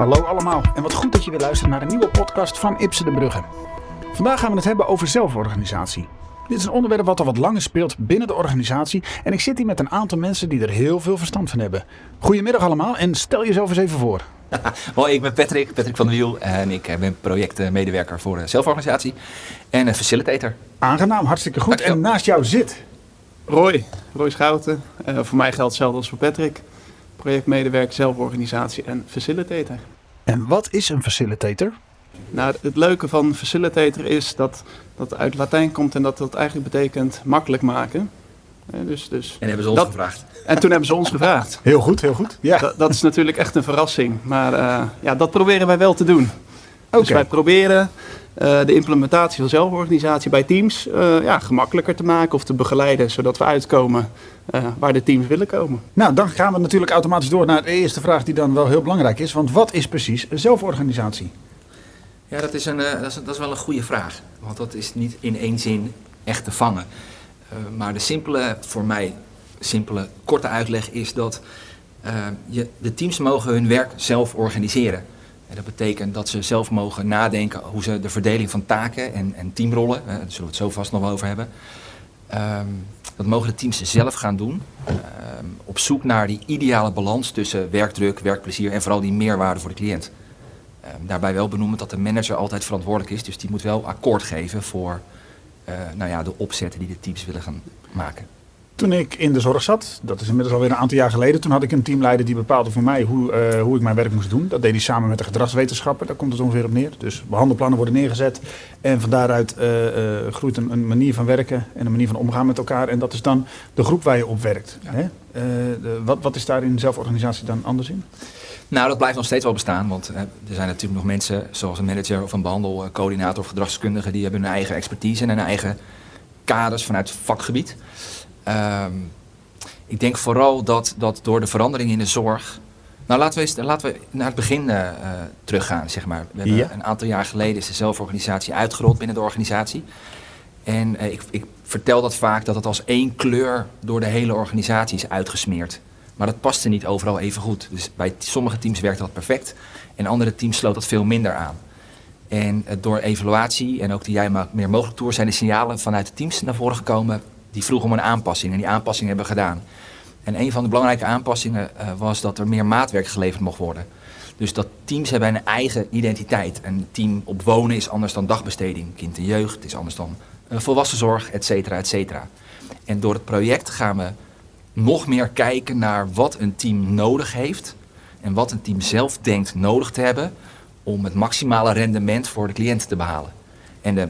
Hallo allemaal en wat goed dat je weer luistert naar een nieuwe podcast van Ipsen de Brugge. Vandaag gaan we het hebben over zelforganisatie. Dit is een onderwerp wat al wat langer speelt binnen de organisatie en ik zit hier met een aantal mensen die er heel veel verstand van hebben. Goedemiddag allemaal en stel jezelf eens even voor. Hoi, ik ben Patrick, Patrick van der Wiel en ik ben projectmedewerker voor de zelforganisatie en een facilitator. Aangenaam, hartstikke goed. En naast jou zit... Roy, Roy Schouten. Uh, voor mij geldt hetzelfde als voor Patrick. Projectmedewerker, zelforganisatie en facilitator. En wat is een facilitator? Nou, het leuke van facilitator is dat dat uit Latijn komt en dat dat eigenlijk betekent makkelijk maken. Dus, dus en hebben ze ons gevraagd. En toen hebben ze ons gevraagd. Heel goed, heel goed. Ja. Dat, dat is natuurlijk echt een verrassing. Maar uh, ja, dat proberen wij wel te doen. Okay. Dus wij proberen de implementatie van zelforganisatie bij teams uh, ja, gemakkelijker te maken of te begeleiden, zodat we uitkomen uh, waar de teams willen komen. Nou, dan gaan we natuurlijk automatisch door naar de eerste vraag die dan wel heel belangrijk is. Want wat is precies zelforganisatie? Ja, dat is, een, dat is, dat is wel een goede vraag. Want dat is niet in één zin echt te vangen. maar de simpele, voor mij simpele, korte uitleg is dat je, de teams mogen hun werk zelf organiseren. En dat betekent dat ze zelf mogen nadenken hoe ze de verdeling van taken en, en teamrollen, daar zullen we het zo vast nog wel over hebben, um, dat mogen de teams zelf gaan doen. Um, op zoek naar die ideale balans tussen werkdruk, werkplezier en vooral die meerwaarde voor de cliënt. Um, daarbij wel benoemen dat de manager altijd verantwoordelijk is, dus die moet wel akkoord geven voor uh, nou ja, de opzetten die de teams willen gaan maken. Toen ik in de zorg zat, dat is inmiddels alweer een aantal jaar geleden, toen had ik een teamleider die bepaalde voor mij hoe, uh, hoe ik mijn werk moest doen. Dat deed hij samen met de gedragswetenschapper, daar komt het ongeveer op neer. Dus behandelplannen worden neergezet en van daaruit uh, uh, groeit een, een, manier van werken en een manier van omgaan met elkaar. En dat is dan de groep waar je op werkt. Ja. Hè? De, wat, wat is daar in zelforganisatie dan anders in? Nou, dat blijft nog steeds wel bestaan, want er zijn natuurlijk nog mensen zoals een manager of een behandelcoördinator of gedragskundige, die hebben hun eigen expertise en hun eigen kaders vanuit het vakgebied. Um, ik denk vooral dat, dat door de verandering in de zorg. Nou, laten we, eens, laten we naar het begin uh, teruggaan, zeg maar. We hebben ja. Een aantal jaar geleden is de zelforganisatie uitgerold binnen de organisatie. En uh, ik, ik, vertel dat vaak dat het als één kleur door de hele organisatie is uitgesmeerd. Maar dat paste niet overal even goed. Dus bij sommige teams werkte dat perfect. En andere teams sloot dat veel minder aan. En door evaluatie en ook de Jij maakt meer mogelijk tour zijn de signalen vanuit de teams naar voren gekomen die vroeg om een aanpassing en die aanpassing hebben we gedaan. En een van de belangrijke aanpassingen uh, was dat er meer maatwerk geleverd mocht worden. Dus dat teams hebben een eigen identiteit. Een team op wonen is anders dan dagbesteding. Kind en jeugd is anders dan uh, volwassenzorg, et cetera, et cetera. En door het project gaan we nog meer kijken naar wat een team nodig heeft. En wat een team zelf denkt nodig te hebben om het maximale rendement voor de cliënt te behalen. En de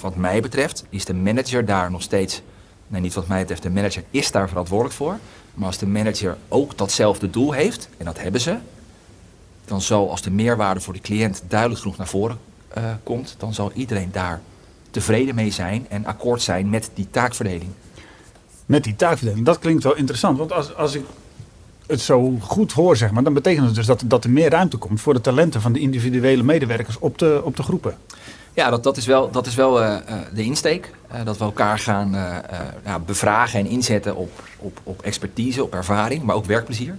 wat mij betreft is de manager daar nog steeds, nee niet wat mij betreft, de manager is daar verantwoordelijk voor. Maar als de manager ook datzelfde doel heeft, en dat hebben ze, dan zal als de meerwaarde voor de cliënt duidelijk genoeg naar voren uh, komt, dan zal iedereen daar tevreden mee zijn en akkoord zijn met die taakverdeling. Met die taakverdeling, dat klinkt wel interessant. Want als, als ik het zo goed hoor, zeg maar, dan betekent het dus dat, dat er meer ruimte komt voor de talenten van de individuele medewerkers op de, op de groepen. Ja, dat, dat is wel, dat is wel uh, de insteek. Uh, dat we elkaar gaan uh, bevragen en inzetten op, op, op expertise, op ervaring, maar ook werkplezier.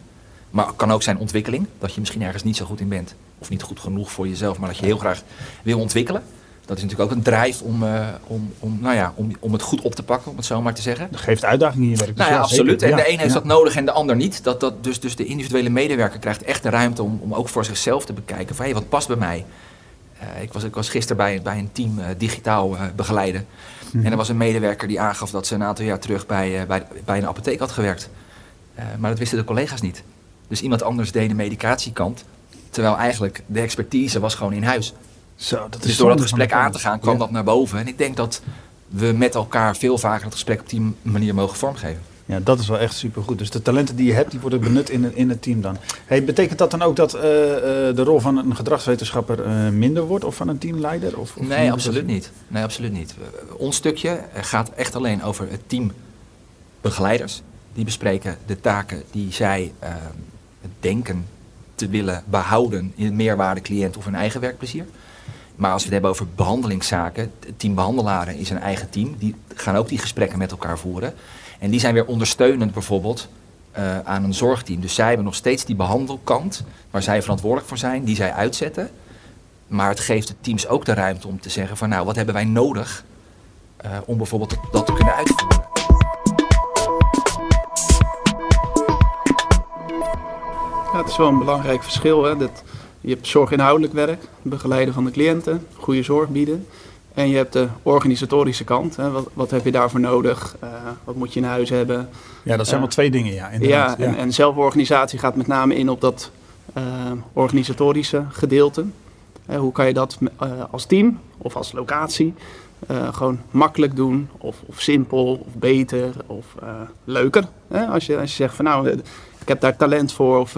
Maar het kan ook zijn ontwikkeling, dat je misschien ergens niet zo goed in bent. Of niet goed genoeg voor jezelf, maar dat je heel graag wil ontwikkelen. Dat is natuurlijk ook een drijf om, om, om, nou ja, om, om het goed op te pakken, om het zo maar te zeggen. Dat geeft uitdagingen in je werk. Nou ja, absoluut. En de een heeft dat nodig en de ander niet. Dat, dat, dus, dus de individuele medewerker krijgt echt de ruimte om, om ook voor zichzelf te bekijken van hé, wat past bij mij? Uh, ik, was, ik was gisteren bij, bij een team uh, digitaal uh, begeleiden. Mm. En er was een medewerker die aangaf dat ze een aantal jaar terug bij, bij, bij een apotheek had gewerkt. maar dat wisten de collega's niet. Dus iemand anders deed de medicatiekant. Terwijl eigenlijk de expertise was gewoon in huis. Zo, dat is dus door dat gesprek aan te gaan kwam ja. dat naar boven. En ik denk dat we met elkaar veel vaker het gesprek op die manier mogen vormgeven. Ja, dat is wel echt supergoed. Dus de talenten die je hebt, die worden benut in, in het team dan. Hey, betekent dat dan ook dat uh, uh, de rol van een gedragswetenschapper uh, minder wordt of van een teamleider? Of, of nee, absoluut niet. nee, absoluut niet. ons stukje gaat echt alleen over het team begeleiders. Die bespreken de taken die zij denken te willen behouden in een meerwaarde cliënt of hun eigen werkplezier. Maar als we het hebben over behandelingszaken, het team behandelaren is een eigen team. Die gaan ook die gesprekken met elkaar voeren. En die zijn weer ondersteunend bijvoorbeeld eh, aan een zorgteam. Dus zij hebben nog steeds die behandelkant, waar zij verantwoordelijk voor zijn, die zij uitzetten. Maar het geeft de teams ook de ruimte om te zeggen van nou, wat hebben wij nodig uh, om bijvoorbeeld dat te kunnen uitvoeren. Het is wel een belangrijk verschil. Hè? Dat, je hebt zorginhoudelijk werk, begeleiden van de cliënten, goede zorg bieden. En je hebt de organisatorische kant. Hè. Wat, wat, heb je daarvoor nodig? Uh, wat moet je in huis hebben? Ja, dat zijn wel twee dingen, ja. Ja, en, en, zelforganisatie gaat met name in op dat uh, organisatorische gedeelte. Hoe kan je dat als team of als locatie gewoon makkelijk doen? Of, of, simpel, of beter, of leuker. Hè? Als, je, als je zegt van nou, ik heb daar talent voor of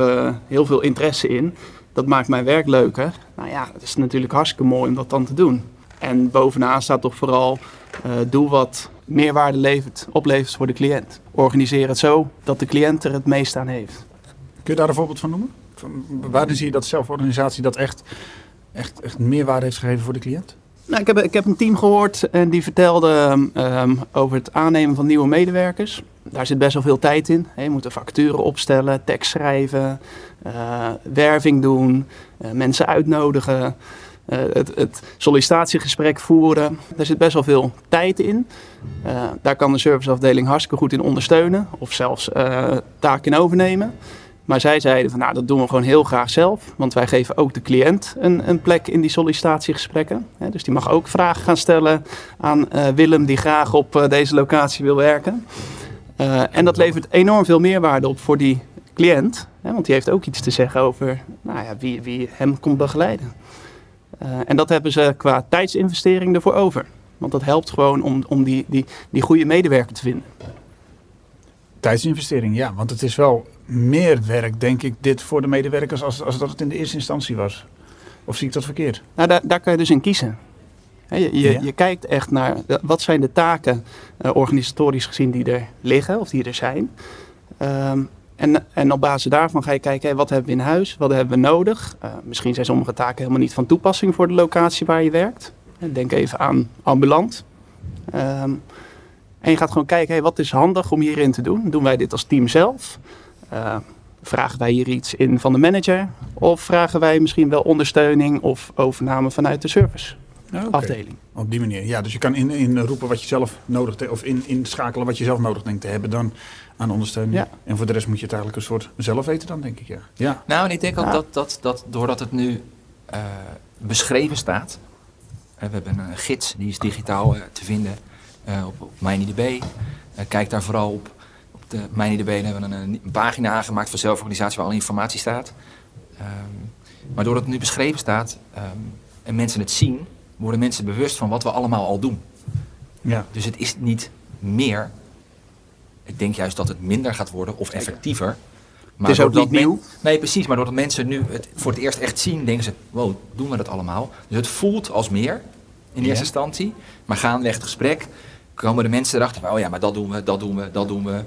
heel veel interesse in. Dat maakt mijn werk leuker. Nou ja, het is natuurlijk hartstikke mooi om dat dan te doen. En bovenaan staat toch vooral, uh, doe wat meerwaarde levert, oplevert voor de cliënt. Organiseer het zo dat de cliënt er het meest aan heeft. Kun je daar een voorbeeld van noemen? Waar zie je dat zelforganisatie dat echt, echt, echt meerwaarde heeft gegeven voor de cliënt? Nou, ik, heb, ik heb een team gehoord en die vertelde um, over het aannemen van nieuwe medewerkers. Daar zit best wel veel tijd in. Je moet facturen opstellen, tekst schrijven, uh, werving doen, uh, mensen uitnodigen. Uh, het, het, sollicitatiegesprek voeren. Daar zit best wel veel tijd in. Uh, daar kan de serviceafdeling hartstikke goed in ondersteunen of zelfs uh, taken in overnemen. Maar zij zeiden van nou dat doen we gewoon heel graag zelf. Want wij geven ook de cliënt een, een plek in die sollicitatiegesprekken. dus die mag ook vragen gaan stellen aan Willem die graag op deze locatie wil werken. en dat levert enorm veel meerwaarde op voor die cliënt. want die heeft ook iets te zeggen over nou ja, wie, wie hem komt begeleiden. Uh, en dat hebben ze qua tijdsinvestering ervoor over. Want dat helpt gewoon om, om die, die, die goede medewerker te vinden. Tijdsinvestering, ja. Want het is wel meer werk, denk ik, dit voor de medewerkers als, als dat het in de eerste instantie was. Of zie ik dat verkeerd? Nou, daar, daar kan je dus in kiezen. Je, je, ja. je kijkt echt naar wat zijn de taken uh, organisatorisch gezien die er liggen of die er zijn. Um, en, en op basis daarvan ga je kijken, wat hebben we in huis, wat hebben we nodig. Uh, misschien zijn sommige taken helemaal niet van toepassing voor de locatie waar je werkt. Denk even aan ambulant. Um, en je gaat gewoon kijken, wat is handig om hierin te doen? Doen wij dit als team zelf? Uh, vragen wij hier iets in van de manager? Of vragen wij misschien wel ondersteuning of overname vanuit de service? Okay. afdeling. Op die manier, ja. Dus je kan in, in roepen wat je zelf nodig hebt, of in, inschakelen wat je zelf nodig denkt te hebben dan aan ondersteuning. Ja. En voor de rest moet je het eigenlijk een soort zelf weten dan, denk ik, ja. ja. Nou, en ik denk ook ja. dat, dat, dat doordat het nu uh, beschreven staat, uh, we hebben een gids, die is digitaal uh, te vinden op, op MijnIDB. kijk daar vooral op. Op de MijnIDB hebben we een, een, pagina aangemaakt voor zelforganisatie waar alle informatie staat. Um, maar doordat het nu beschreven staat um, en mensen het zien, worden mensen bewust van wat we allemaal al doen. Ja. Dus het is niet meer. Ik denk juist dat het minder gaat worden of effectiever. Maar het is ook niet nieuw. Nee, precies. Maar doordat mensen nu het voor het eerst echt zien, denken ze: wow, doen we dat allemaal? Dus het voelt als meer in eerste ja. instantie. Maar gaandeweg het gesprek komen de mensen erachter: oh ja, maar dat doen we, dat doen we, dat doen we.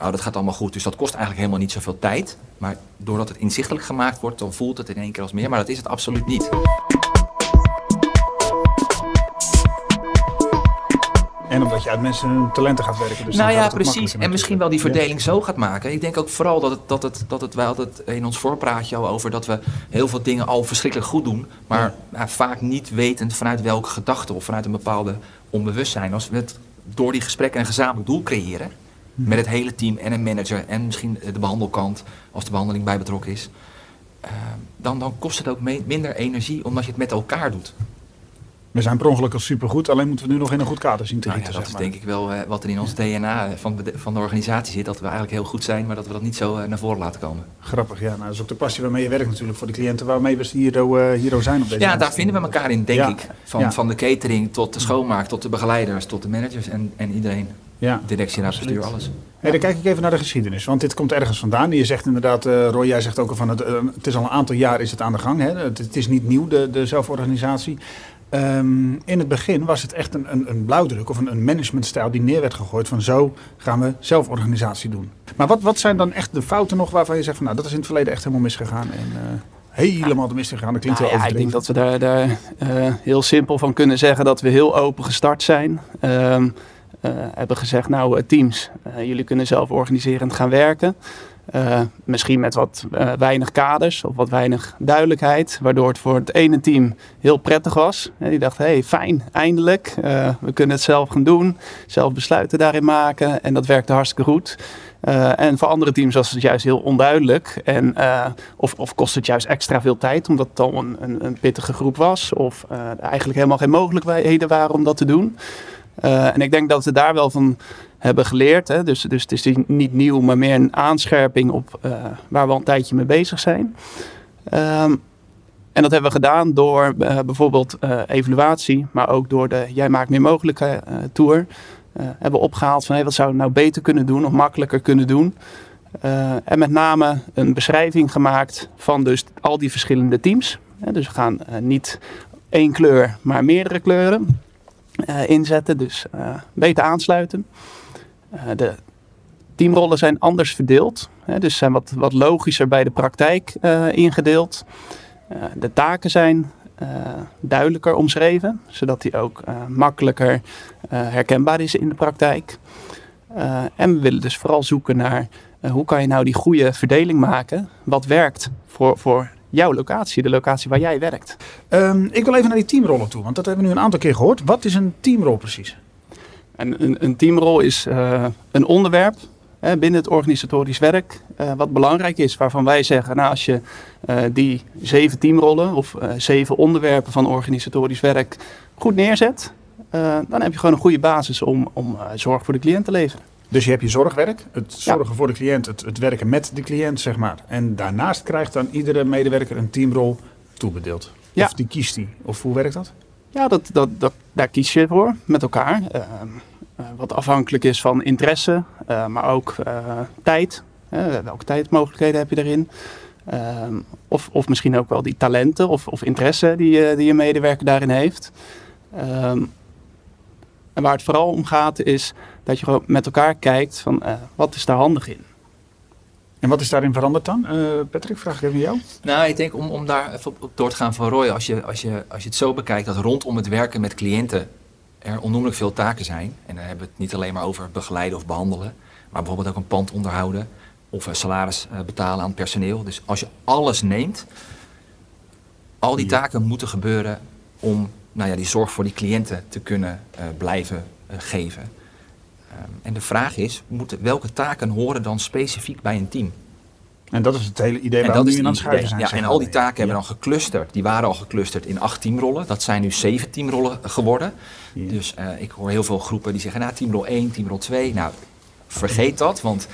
Oh, dat gaat allemaal goed. Dus dat kost eigenlijk helemaal niet zoveel tijd. Maar doordat het inzichtelijk gemaakt wordt, dan voelt het in één keer als meer. Maar dat is het absoluut niet. En omdat je uit mensen hun talenten gaat werken. Dus nou ja, precies. En misschien wel die verdeling ja. zo gaat maken. Ik denk ook vooral dat het, dat het, dat het, wij hadden het in ons voorpraatje al over dat we heel veel dingen al verschrikkelijk goed doen. Maar ja. nou, vaak niet wetend vanuit welke gedachte of vanuit een bepaalde onbewustzijn. Als we het door die gesprekken een gezamenlijk doel creëren. Hm. Met het hele team en een manager en misschien de behandelkant als de behandeling bij betrokken is. Uh, dan, dan kost het ook minder energie omdat je het met elkaar doet. We zijn per ongeluk al supergoed, alleen moeten we nu nog in een goed kader zien te nou. Ja, dat zeg is denk ik wel uh, wat er in ons DNA van de, van de organisatie zit. Dat we eigenlijk heel goed zijn, maar dat we dat niet zo uh, naar voren laten komen. Grappig, ja. Nou, dat is ook de passie waarmee je werkt natuurlijk voor de cliënten waarmee we hier, uh, hier zijn op deze Ja, daar vinden we elkaar in, denk ja. ik. Van, ja. van de catering tot de schoonmaak, tot de begeleiders, tot de managers en, en iedereen. Ja, Directie, raad, bestuur, alles. Hey, dan kijk ik even naar de geschiedenis, want dit komt ergens vandaan. Je zegt inderdaad, uh, Roy, jij zegt ook al van het, uh, het is al een aantal jaar is het aan de gang. Hè? Het, het is niet nieuw, de, de zelforganisatie. Um, in het begin was het echt een, een, een blauwdruk of een, een, managementstijl die neer werd gegooid van zo gaan we zelforganisatie doen. Maar wat, wat zijn dan echt de fouten nog waarvan je zegt van nou dat is in het verleden echt helemaal misgegaan en uh, helemaal de mist gegaan. Dat klinkt nou, wel ja, Ik denk dat we daar, daar uh, heel simpel van kunnen zeggen dat we heel open gestart zijn. Um, uh, hebben gezegd nou teams, jullie kunnen zelf organiserend gaan werken. Uh, misschien met wat uh, weinig kaders of wat weinig duidelijkheid, waardoor het voor het ene team heel prettig was. En die dacht, hey, fijn, eindelijk, uh, we kunnen het zelf gaan doen, zelf besluiten daarin maken en dat werkte hartstikke goed. en voor andere teams was het juist heel onduidelijk en of, of kost het juist extra veel tijd omdat het al een, een, een pittige groep was of er eigenlijk helemaal geen mogelijkheden waren om dat te doen. en ik denk dat we daar wel van hebben geleerd. Hè. Dus, dus het is niet nieuw, maar meer een aanscherping op uh, waar we al een tijdje mee bezig zijn. Um, en dat hebben we gedaan door uh, bijvoorbeeld uh, evaluatie, maar ook door de Jij maakt meer mogelijke tour. hebben we opgehaald van hey, wat zouden we nou beter kunnen doen of makkelijker kunnen doen. en met name een beschrijving gemaakt van dus al die verschillende teams. dus we gaan niet één kleur, maar meerdere kleuren inzetten. Dus beter aansluiten. Eh, de teamrollen zijn anders verdeeld. Hè, dus zijn wat, wat logischer bij de praktijk uh, ingedeeld. Uh, de taken zijn duidelijker omschreven, zodat die ook makkelijker herkenbaar is in de praktijk. en we willen dus vooral zoeken naar hoe kan je nou die goede verdeling maken, wat werkt voor, voor jouw locatie, de locatie waar jij werkt. Um, ik wil even naar die teamrollen toe, want dat hebben we nu een aantal keer gehoord. Wat is een teamrol precies? En een, een teamrol is uh, een onderwerp hè, binnen het organisatorisch werk uh, wat belangrijk is. Waarvan wij zeggen, nou als je uh, die zeven teamrollen of zeven onderwerpen van organisatorisch werk goed neerzet, dan heb je gewoon een goede basis om, om zorg voor de cliënt te leveren. Dus je hebt je zorgwerk, het zorgen ja. voor de cliënt, het, het werken met de cliënt, zeg maar. En daarnaast krijgt dan iedere medewerker een teamrol toebedeeld. Ja. Of die kiest die. Of hoe werkt dat? Ja, dat, dat, dat, daar kies je voor met elkaar. Uh, uh, wat afhankelijk is van interesse, uh, maar ook tijd. welke tijdmogelijkheden heb je erin? Ehm, of, of misschien ook wel die talenten of, of interesse die, die je medewerker daarin heeft. Um, en waar het vooral om gaat is dat je met elkaar kijkt van wat is daar handig in. En wat is daarin veranderd dan? Uh, Patrick, vraag ik even jou. Nou, ik denk om, om daar even op door te gaan van Roy, als je, als, je, als je het zo bekijkt dat rondom het werken met cliënten er onnoemelijk veel taken zijn. En dan hebben we het niet alleen maar over begeleiden of behandelen, maar bijvoorbeeld ook een pand onderhouden of een salaris uh, betalen aan personeel. Dus als je alles neemt, al die taken moeten gebeuren om nou ja, die zorg voor die cliënten te kunnen uh, blijven geven. Ehm, en de vraag is, moeten, welke taken horen dan specifiek bij een team? En dat is het hele idee waar we nu aan het schuiven zijn. Ja, en al die taken hebben we dan geclusterd. Die waren al geclusterd in acht teamrollen. Dat zijn nu zeven teamrollen geworden. Ja. Dus uh, ik hoor heel veel groepen die zeggen, nou, teamrol 1, teamrol 2. Nou, vergeet dat, want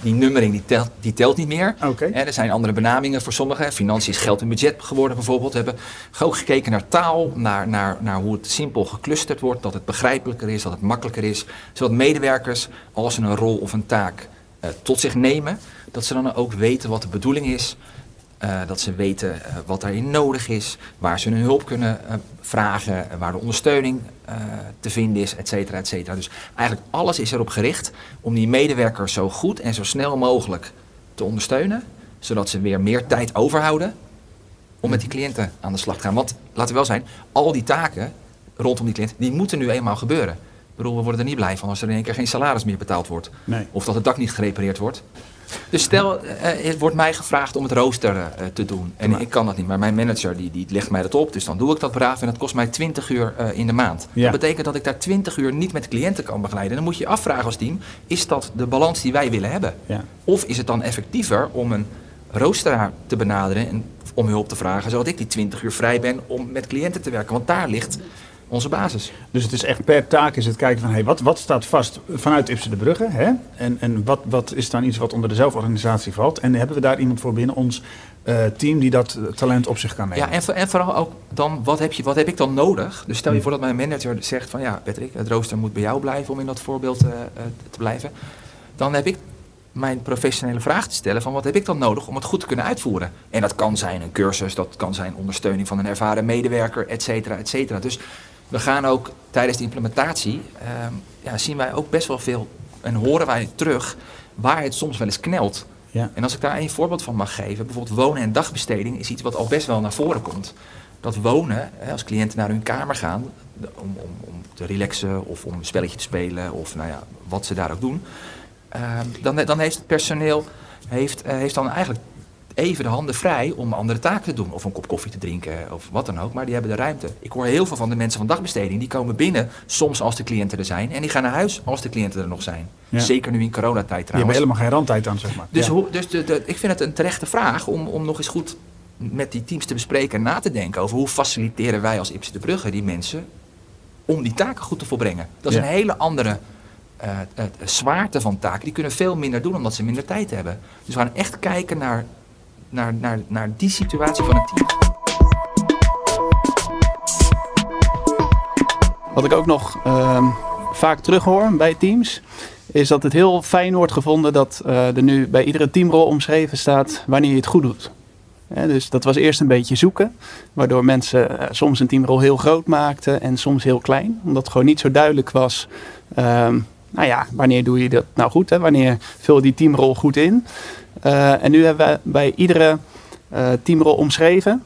die nummering die telt, die telt niet meer. Okay. er zijn andere benamingen voor sommigen. Financiën is geld en budget geworden bijvoorbeeld. We hebben ook gekeken naar taal, naar, naar, naar hoe het simpel geclusterd wordt. Dat het begrijpelijker is, dat het makkelijker is. Zodat medewerkers, als ze een rol of een taak uh, tot zich nemen, dat ze dan ook weten wat de bedoeling is. Uh, dat ze weten uh, wat daarin nodig is, waar ze hun hulp kunnen uh, vragen, waar de ondersteuning te vinden is, et cetera, et cetera. Dus eigenlijk alles is erop gericht om die medewerkers zo goed en zo snel mogelijk te ondersteunen, zodat ze weer meer tijd overhouden om met die cliënten aan de slag te gaan. Want laten we wel zijn, al die taken rondom die cliënt, die moeten nu eenmaal gebeuren. Ik bedoel, we worden er niet blij van als er in één keer geen salaris meer betaald wordt. Nee. Of dat het dak niet gerepareerd wordt. Dus stel, uh, het wordt mij gevraagd om het rooster uh, te doen. En maar. ik kan dat niet, maar mijn manager die, die legt mij dat op. Dus dan doe ik dat braaf en dat kost mij 20 uur uh, in de maand. Ja. Dat betekent dat ik daar 20 uur niet met cliënten kan begeleiden. Dan moet je je afvragen als team, is dat de balans die wij willen hebben? Ja. Of is het dan effectiever om een roosteraar te benaderen en om hulp te vragen, zodat ik die 20 uur vrij ben om met cliënten te werken? Want daar ligt onze basis. Dus het is echt per taak is het kijken van hey, wat, wat staat vast vanuit Ipsen de Brugge? Hè? En, en wat, wat is dan iets wat onder de zelforganisatie valt? En hebben we daar iemand voor binnen ons uh, team die dat talent op zich kan nemen? Ja, en, en vooral ook dan, wat heb, je, wat heb ik dan nodig? Dus stel je voor dat mijn manager zegt van ja, Patrick, het rooster moet bij jou blijven om in dat voorbeeld uh, uh, te blijven. Dan heb ik mijn professionele vraag te stellen van wat heb ik dan nodig om het goed te kunnen uitvoeren. En dat kan zijn een cursus, dat kan zijn ondersteuning van een ervaren medewerker, et cetera, et cetera. Dus we gaan ook tijdens de implementatie, uh, ja, zien wij ook best wel veel en horen wij terug waar het soms wel eens knelt. Ja. En als ik daar een voorbeeld van mag geven, bijvoorbeeld wonen en dagbesteding is iets wat al best wel naar voren komt. Dat wonen, hè, als cliënten naar hun kamer gaan om, om, om te relaxen of om een spelletje te spelen of nou ja, wat ze daar ook doen, uh, dan, dan heeft het personeel heeft, eh, heeft dan eigenlijk even de handen vrij om andere taken te doen. Of een kop koffie te drinken of wat dan ook. Maar die hebben de ruimte. Ik hoor heel veel van de mensen van dagbesteding. Die komen binnen soms als de cliënten er zijn. En die gaan naar huis als de cliënten er nog zijn. Ja. Zeker nu in coronatijd Die hebben trouwens. helemaal geen randtijd aan, zeg maar. Dus, Ja. hoe, dus de, de- ik vind het een terechte vraag om, om nog eens goed met die teams te bespreken en na te denken over hoe faciliteren wij als Ipsen de Brugge die mensen om die taken goed te volbrengen. Dat is Ja. een hele andere eh, eh, zwaarte van taken. Die kunnen veel minder doen omdat ze minder tijd hebben. Dus we gaan echt kijken naar, naar, naar, naar die situatie van een team. Wat ik ook nog ehm, vaak terughoor bij teams, is dat het heel fijn wordt gevonden dat eh, er nu bij iedere teamrol omschreven staat wanneer je het goed doet. Dus dat was eerst een beetje zoeken, waardoor mensen eh, soms een teamrol heel groot maakten en soms heel klein, omdat het gewoon niet zo duidelijk was. ehm, nou ja, wanneer doe je dat nou goed? Hè? Wanneer vul je die teamrol goed in? Eh, en nu hebben we bij iedere eh, teamrol omschreven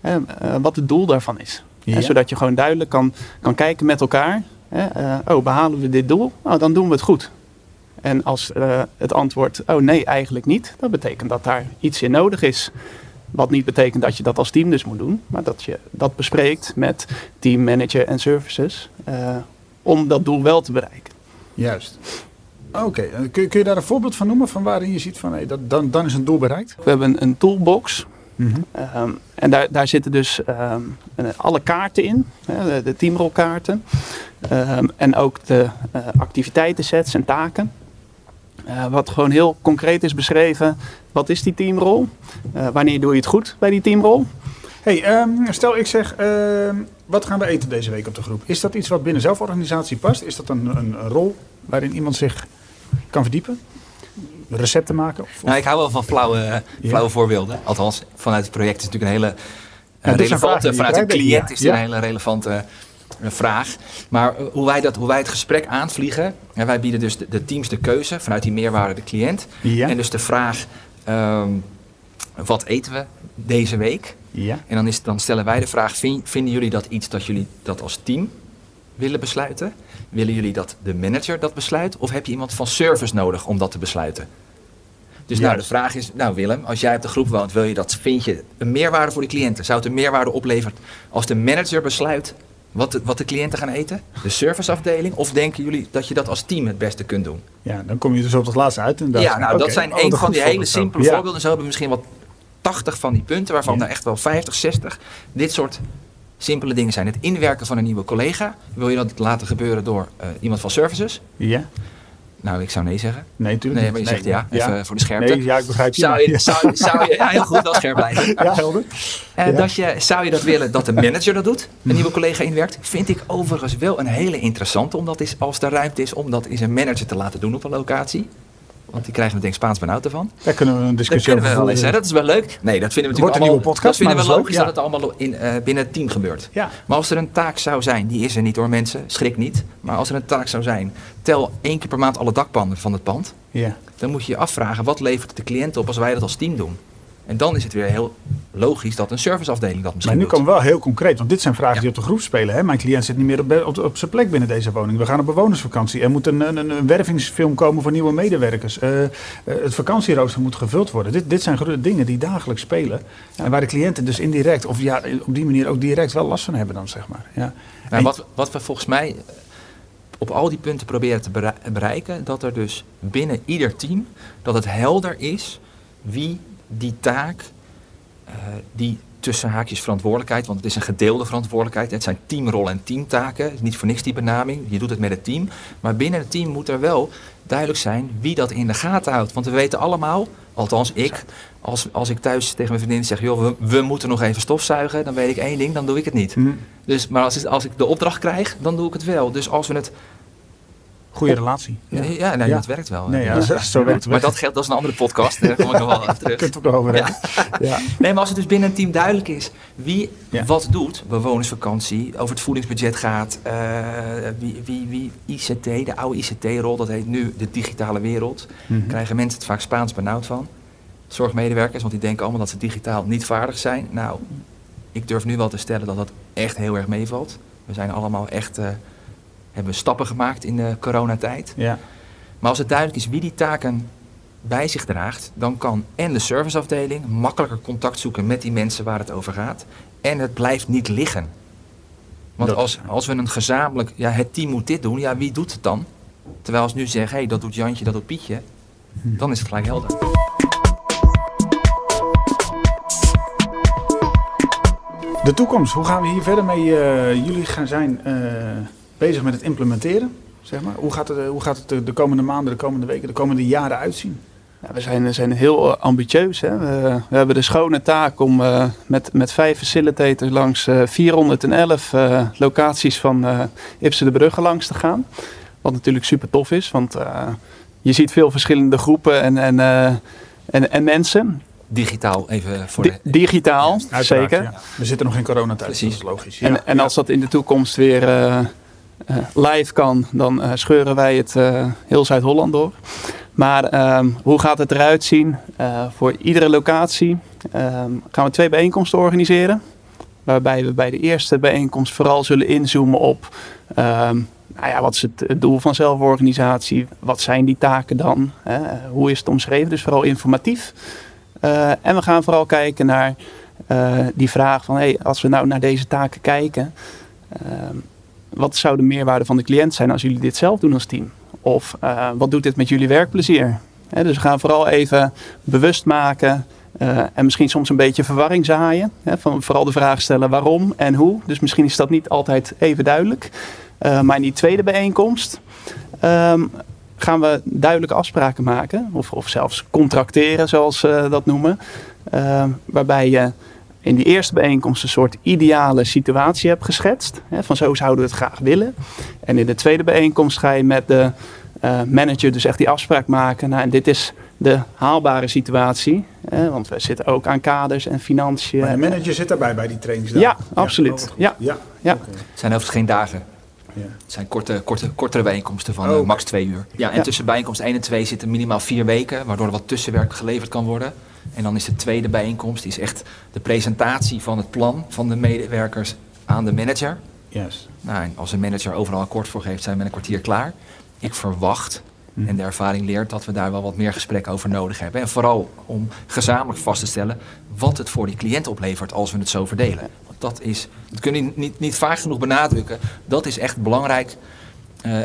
eh, wat het doel daarvan is. Ja. Zodat je gewoon duidelijk kan, kan kijken met elkaar. Oh, behalen we dit doel? Nou, dan doen we het goed. En als het antwoord, oh nee, eigenlijk niet, dat betekent dat daar iets in nodig is. Wat niet betekent dat je dat als team dus moet doen, maar dat je dat bespreekt met teammanager en services om dat doel wel te bereiken. Juist. Oké, eh, kun, je- kun je daar een voorbeeld van noemen van waarin je ziet van hey, dat, dan, dan is een doel bereikt? We hebben een toolbox Mhm. Ehm, en daar, daar zitten dus ehm, eh, alle kaarten in, hè, de, de teamrolkaarten. Ehm, en ook de eh, activiteitensets en taken. Eh, wat gewoon heel concreet is beschreven. Wat is die teamrol? Eh, wanneer doe je het goed bij die teamrol? Hey, stel ik zeg, wat gaan we eten deze week op de groep? Is dat iets wat binnen zelforganisatie past? Is dat een, een, een rol waarin iemand zich kan verdiepen? Recepten maken? Of, Nou, ik hou wel van flauwe, flauwe voorbeelden. Althans, vanuit het project is het natuurlijk een hele Ja, relevante. Vanuit een ik, cliënt is dit een hele relevante eh, vraag. Maar eh, hoe wij, dat, hoe wij het gesprek aanvliegen. En wij bieden dus de, de teams de keuze vanuit die meerwaarde de cliënt. ja? En dus de vraag: ehm, wat eten we deze week? ja? En dan, is, dan stellen wij de vraag: vin- vinden jullie dat iets dat jullie dat als team willen besluiten? Willen jullie dat de manager dat besluit? Of heb je iemand van service nodig om dat te besluiten? Dus nou, de vraag is, nou Willem, als jij op de groep woont, wil je dat, vind je een meerwaarde voor de cliënten? Zou het een meerwaarde opleveren als de manager besluit wat de, wat de cliënten gaan eten? De serviceafdeling? Of denken jullie dat je dat als team het beste kunt doen? Ja, dan kom je dus op het laatste uit. Ja, nou, dat zijn Oh, een wat van die hele simpele Ja. voorbeelden. Zo hebben we misschien wel 80 van die punten, waarvan Ja. er echt wel 50, 60 dit soort simpele dingen zijn. Het inwerken van een nieuwe collega. Wil je dat laten gebeuren door eh, iemand van services? Ja? Nou, ik zou nee zeggen. Nee, natuurlijk Nee, maar je zegt ja, even voor de scherpte. Nee, ja, ik begrijp je. Zou je, zou, zou je, ja, heel goed, wel scherp blijven. Ja, helder. Eh, Ja. dat je, zou je dat willen dat de manager dat doet, een nieuwe collega inwerkt? Vind ik overigens wel een hele interessante, omdat is, als er ruimte is om dat eens een manager te laten doen op een locatie. Want die krijgen meteen Spaans benauwd ervan. Daar kunnen we een discussie over wel eens, voeren. dat is wel leuk. Nee, dat vinden we Wordt natuurlijk een allemaal, nieuwe podcast, dat vinden we is logisch dat het allemaal in, eh, binnen het team gebeurt. Ja, Maar als er een taak zou zijn, die is er niet hoor mensen, schrik niet. Maar als er een taak zou zijn, tel één keer per maand alle dakpannen van het pand. ja. Dan moet je je afvragen, wat levert de cliënt op als wij dat als team doen? En dan is het weer heel logisch dat een serviceafdeling dat misschien Maar nu we wel heel concreet, want dit zijn vragen Ja. die op de groep spelen. Hè? Mijn cliënt zit niet meer op, op, op zijn plek binnen deze woning. We gaan op bewonersvakantie. Er moet een, een, een wervingsfilm komen voor nieuwe medewerkers. Eh, eh, het vakantierooster moet gevuld worden. Dit, dit zijn dingen die dagelijks spelen. En waar de cliënten dus indirect, of ja, op die manier ook direct wel last van hebben dan, zeg maar. Ja. Nou, En- wat, wat we volgens mij op al die punten proberen te berei- bereiken, dat er dus binnen ieder team, dat het helder is wie die taak, eh, die tussen haakjes verantwoordelijkheid, want het is een gedeelde verantwoordelijkheid, het zijn teamrollen en teamtaken, niet voor niks die benaming, je doet het met het team, maar binnen het team moet er wel duidelijk zijn wie dat in de gaten houdt, want we weten allemaal, althans ik, als, als ik thuis tegen mijn vriendin zeg, joh, we, we moeten nog even stofzuigen, dan weet ik één ding, dan doe ik het niet. Hm, Dus, maar als, als ik de opdracht krijg, dan doe ik het wel. Dus als we het. Goede relatie. Ja, ja, nee, Ja. dat werkt wel. Nee, ja, Ja. zo- zo werkt het. Maar dat geldt, dat is een andere podcast. Daar kom ik nog wel terug. kun je het ook nog over hebben. Ja. Nee, maar als het dus binnen een team duidelijk is wie Ja. wat doet, bewonersvakantie, over het voedingsbudget gaat, eh, wie, wie, wie ICT, de oude ICT-rol, dat heet nu de digitale wereld, Mhm. krijgen mensen het vaak Spaans benauwd van. Zorgmedewerkers, want die denken allemaal dat ze digitaal niet vaardig zijn. Nou, ik durf nu wel te stellen dat dat echt heel erg meevalt. We zijn allemaal echt, eh, hebben stappen gemaakt in de coronatijd. Ja. Maar als het duidelijk is wie die taken bij zich draagt, dan kan en de serviceafdeling makkelijker contact zoeken met die mensen waar het over gaat. En het blijft niet liggen. Want als, als we een gezamenlijk, ja, het team moet dit doen, ja, wie doet het dan? Terwijl als nu zeggen, hé, hey, dat doet Jantje, dat doet Pietje, dan is het gelijk helder. De toekomst, hoe gaan we hier verder mee? Uh, jullie gaan zijn uh, bezig met het implementeren, zeg maar. Hoe gaat het, hoe gaat het de komende maanden, de komende weken, de komende jaren uitzien? Ja, we zijn, zijn heel ambitieus. Hè. We, we, hebben de schone taak om uh, met, met vijf facilitators langs 411 locaties van Ipsen de Brugge langs te gaan. Wat natuurlijk super tof is, want je ziet veel verschillende groepen en, en, en, en mensen. Digitaal even voor de... digitaal, zeker. We zitten nog in coronatijd, Precies. dat is logisch. Ja. En, en als dat in de toekomst weer uh, uh, live kan, dan uh, scheuren wij het heel Zuid-Holland door. Maar ehm, hoe gaat het eruit zien? voor iedere locatie ehm, gaan we twee bijeenkomsten organiseren. Waarbij we bij de eerste bijeenkomst vooral zullen inzoomen op... Um, nou ja, wat is het doel van zelforganisatie? Wat zijn die taken dan? hoe is het omschreven? Dus vooral informatief. En we gaan vooral kijken naar die vraag van hey, als we nou naar deze taken kijken, wat zou de meerwaarde van de cliënt zijn als jullie dit zelf doen als team? Of wat doet dit met jullie werkplezier? Dus we gaan vooral even bewust maken en misschien soms een beetje verwarring zaaien. van vooral de vraag stellen waarom en hoe. Dus misschien is dat niet altijd even duidelijk. maar in die tweede bijeenkomst um, gaan we duidelijke afspraken maken. Of, of zelfs contracteren, zoals ze dat noemen. Uh, waarbij je in die eerste bijeenkomst een soort ideale situatie hebt geschetst. Hè, van zo zouden we het graag willen. En in de tweede bijeenkomst ga je met de uh, manager dus echt die afspraak maken. Nou, en dit is de haalbare situatie. Hè, want we zitten ook aan kaders en financiën. Maar de manager zit daarbij bij die trainings? Ja, absoluut. Ja, ja. ja. Okay. Het zijn overigens geen dagen. Ja. Het zijn korte, korte, kortere bijeenkomsten van oh, uh, max twee uur. Ja, en ja. tussen bijeenkomst 1 en 2 zitten minimaal vier weken, waardoor er wat tussenwerk geleverd kan worden. En dan is de tweede bijeenkomst die is echt de presentatie van het plan van de medewerkers aan de manager. Yes. Nou, en als een manager overal akkoord voor geeft, zijn we met een kwartier klaar. Ik verwacht, hm. en de ervaring leert, dat we daar wel wat meer gesprek over nodig hebben. En vooral om gezamenlijk vast te stellen wat het voor die cliënt oplevert als we het zo verdelen dat is, dat kun je niet, niet vaak genoeg benadrukken. Dat is echt belangrijk. Uh,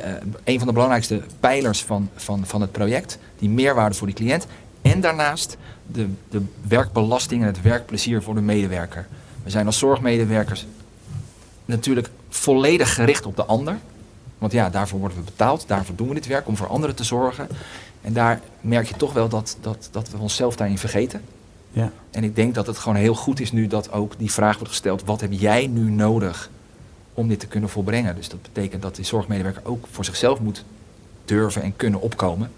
een van de belangrijkste pijlers van, van, van het project. Die meerwaarde voor die cliënt. En daarnaast de, de werkbelasting en het werkplezier voor de medewerker. We zijn als zorgmedewerkers natuurlijk volledig gericht op de ander. Want ja, daarvoor worden we betaald, daarvoor doen we dit werk, om voor anderen te zorgen. En daar merk je toch wel dat, dat, dat we onszelf daarin vergeten. Ja. En ik denk dat het gewoon heel goed is nu dat ook die vraag wordt gesteld: wat heb jij nu nodig om dit te kunnen volbrengen? Dus dat betekent dat die zorgmedewerker ook voor zichzelf moet durven en kunnen opkomen.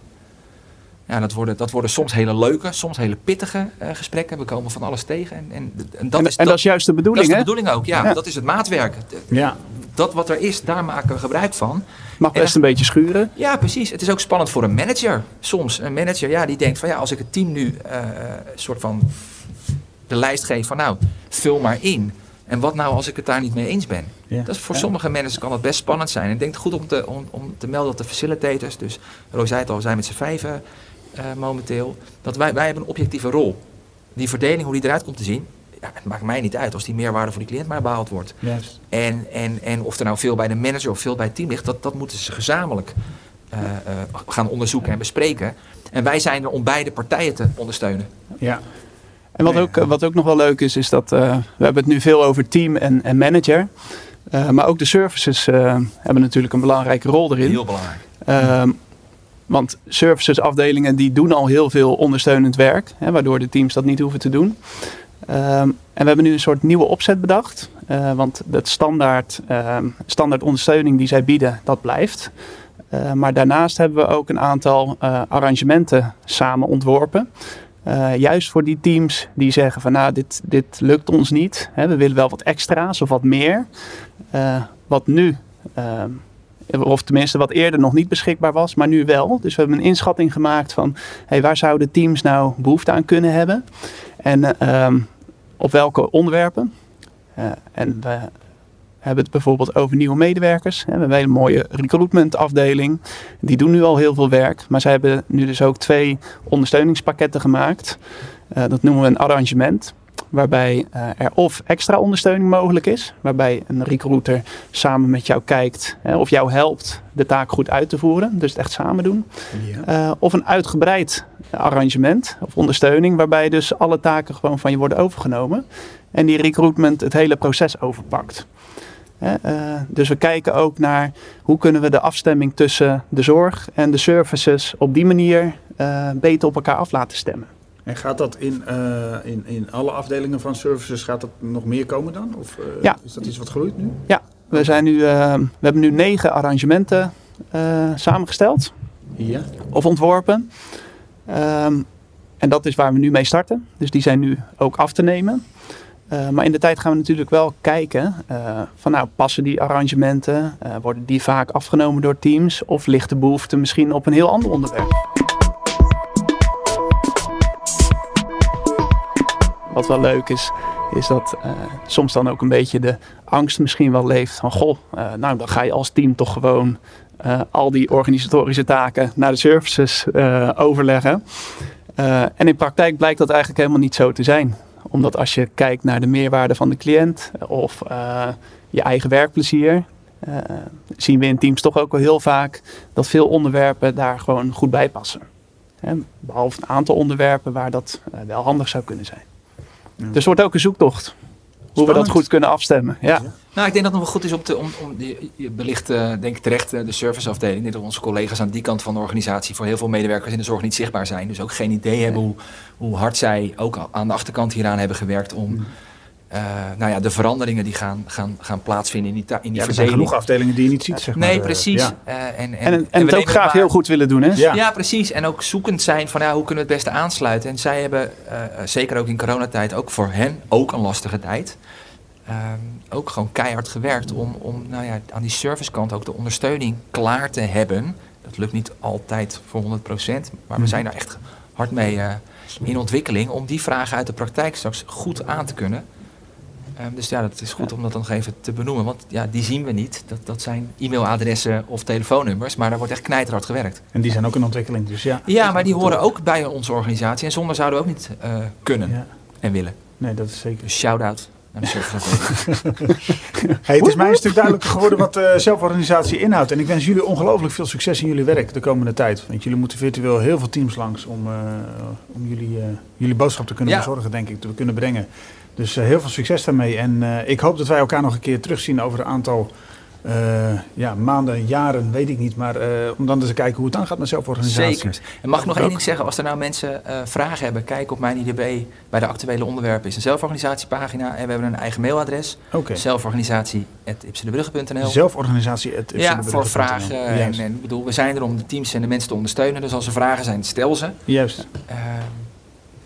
Ja, dat worden, dat worden soms hele leuke, soms hele pittige uh, gesprekken. We komen van alles tegen. En, en, en, dat, is, en dat, is juist de bedoeling, Dat is de bedoeling ook, ja. Dat is het maatwerk. Ja. Dat wat er is, daar maken we gebruik van. Mag best een beetje schuren. Ja, precies. Het is ook spannend voor een manager. Soms een manager, ja, die denkt van ja, als ik het team nu uh, soort van de lijst geef van nou, vul maar in. En wat nou als ik het daar niet mee eens ben? Ja. Dat is voor sommige mensen kan dat best spannend zijn. En ik denk het goed om te, om, om te melden dat de facilitators, dus Roy zei het al, we zijn met z'n vijven uh, momenteel, dat wij, wij hebben een objectieve rol. Die verdeling, hoe die eruit komt te zien, ja, het maakt mij niet uit als die meerwaarde voor die cliënt maar behaald wordt. Yes. En, en, en of er nou veel bij de manager of veel bij het team ligt, dat, dat moeten ze gezamenlijk uh, uh, gaan onderzoeken en bespreken. En wij zijn er om beide partijen te ondersteunen. Ja. En wat ook, wat ook nog wel leuk is, is dat uh, we hebben het nu veel over team en, en manager. maar ook de services hebben natuurlijk een belangrijke rol erin. Heel belangrijk. Ehm, want servicesafdelingen die doen al heel veel ondersteunend werk, hè, waardoor de teams dat niet hoeven te doen. Um, en we hebben nu een soort nieuwe opzet bedacht. Uh, want het standaard, uh, standaard ondersteuning die zij bieden, dat blijft. Uh, maar daarnaast hebben we ook een aantal eh, arrangementen samen ontworpen. juist voor die teams die zeggen van nou, dit, dit lukt ons niet. Hè, we willen wel wat extra's of wat meer. wat nu ehm, of tenminste wat eerder nog niet beschikbaar was, maar nu wel. Dus we hebben een inschatting gemaakt van hey, waar zouden teams nou behoefte aan kunnen hebben. En um, op welke onderwerpen. Uh, en we hebben het bijvoorbeeld over nieuwe medewerkers. We hebben een hele mooie recruitment afdeling. Die doen nu al heel veel werk. Maar zij hebben nu dus ook twee ondersteuningspakketten gemaakt. Uh, dat noemen we een arrangement waarbij uh, er of extra ondersteuning mogelijk is, waarbij een recruiter samen met jou kijkt hè, of jou helpt de taak goed uit te voeren, dus het echt samen doen. Ja. Uh, of een uitgebreid arrangement of ondersteuning, waarbij dus alle taken gewoon van je worden overgenomen en die recruitment het hele proces overpakt. Uh, dus we kijken ook naar hoe kunnen we de afstemming tussen de zorg en de services op die manier beter op elkaar af laten stemmen. En gaat dat in, uh, in, in alle afdelingen van services, gaat dat nog meer komen dan? Of uh, ja. is dat iets wat groeit nu? Ja, we, zijn nu, uh, we hebben nu negen arrangementen samengesteld. Ja. Of ontworpen. Um, en dat is waar we nu mee starten. Dus die zijn nu ook af te nemen. maar in de tijd gaan we natuurlijk wel kijken van nou passen die arrangementen, worden die vaak afgenomen door teams of ligt de behoefte misschien op een heel ander onderwerp. Wat wel leuk is, is dat uh, soms dan ook een beetje de angst misschien wel leeft van goh, uh, nou dan ga je als team toch gewoon uh, al die organisatorische taken naar de services overleggen. en in praktijk blijkt dat eigenlijk helemaal niet zo te zijn. Omdat als je kijkt naar de meerwaarde van de cliënt of je eigen werkplezier, zien we in teams toch ook wel heel vaak dat veel onderwerpen daar gewoon goed bij passen. Behalve een aantal onderwerpen waar dat wel handig zou kunnen zijn. Dus het wordt ook een zoektocht. Hoe we dat goed kunnen afstemmen. Ja. Nou, ik denk dat het nog wel goed is om te. Om, om, je belicht, uh, denk ik terecht, uh, de serviceafdeling. Ik dat onze collega's aan die kant van de organisatie voor heel veel medewerkers in de zorg niet zichtbaar zijn. Dus ook geen idee hebben hoe, hoe hard zij ook aan de achterkant hieraan hebben gewerkt om. Mm. Uh, nou ja, de veranderingen die gaan, gaan, gaan plaatsvinden in die, in die ja, er zijn genoeg afdelingen die je niet ziet, zeg maar. Nee, precies. Ja. Uh, en, en, en, en, en het ook graag maar, heel goed willen doen, hè? Ja. ja. precies. En ook zoekend zijn van ja, hoe kunnen we het beste aansluiten. En zij hebben, uh, zeker ook in coronatijd, ook voor hen ook een lastige tijd. ook gewoon keihard gewerkt om, om nou ja, aan die servicekant ook de ondersteuning klaar te hebben. Dat lukt niet altijd voor 100%, maar we Mhm. zijn daar echt hard mee in ontwikkeling om die vragen uit de praktijk straks goed aan te kunnen. Um, dus ja, dat is goed om dat nog even te benoemen. Want ja, die zien we niet. Dat, dat zijn e-mailadressen of telefoonnummers. Maar daar wordt echt knijterhard gewerkt. En die zijn ook in ontwikkeling. Dus ja, ja maar die horen ook bij onze organisatie. En zonder zouden we ook niet uh, kunnen ja. en willen. Nee, dat is zeker. Dus shout-out naar de hey, het is mij een stuk duidelijker geworden wat uh, zelforganisatie inhoudt. En ik wens jullie ongelooflijk veel succes in jullie werk de komende tijd. Want jullie moeten virtueel heel veel teams langs om, uh, om jullie, jullie boodschap te kunnen ja. verzorgen, denk ik, te kunnen brengen. Dus uh, heel veel succes daarmee. En uh, ik hoop dat wij elkaar nog een keer terugzien over een aantal uh, ja, maanden, jaren, weet ik niet. Maar om dan eens te kijken hoe het dan gaat met zelforganisatie. Zeker. En mag ik nog één ding zeggen? Als er nou mensen vragen hebben, kijk op mijn IDB bij de actuele onderwerpen. is een zelforganisatiepagina en we hebben een eigen mailadres. Okay. Zelforganisatie.ipsedebrugge.nl Zelforganisatie Ja, voor vragen. En, en bedoel, we zijn er om de teams en de mensen te ondersteunen. Dus als er vragen zijn, stel ze. Juist.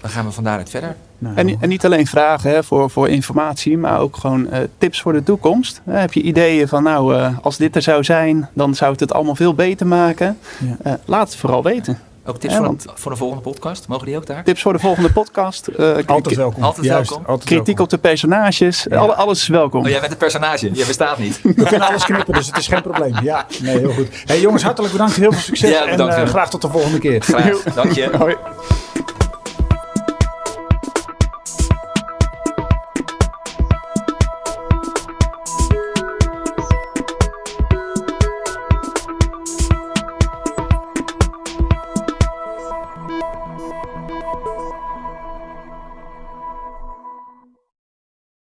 dan gaan we van daaruit verder. Nou, en, en, niet alleen vragen hè, voor, voor informatie, maar ook gewoon uh, tips voor de toekomst. Uh, heb je ideeën van, nou, uh, als dit er zou zijn, dan zou het het allemaal veel beter maken? Ja. laat het vooral weten. Ook tips voor, want, een, voor de volgende podcast? Mogen die ook daar? Tips voor de volgende podcast. altijd welkom. Altijd Juist, welkom. Altijd kritiek welkom. op de personages. Ja. Alle, alles is welkom. Oh, jij bent het personage. Jij bestaat niet. We kunnen alles knippen, dus het is geen probleem. Ja, nee, heel goed. Hey, jongens, hartelijk bedankt. Heel veel succes. Ja, bedankt, en graag tot de volgende keer. Graag. Dank je. Hoi.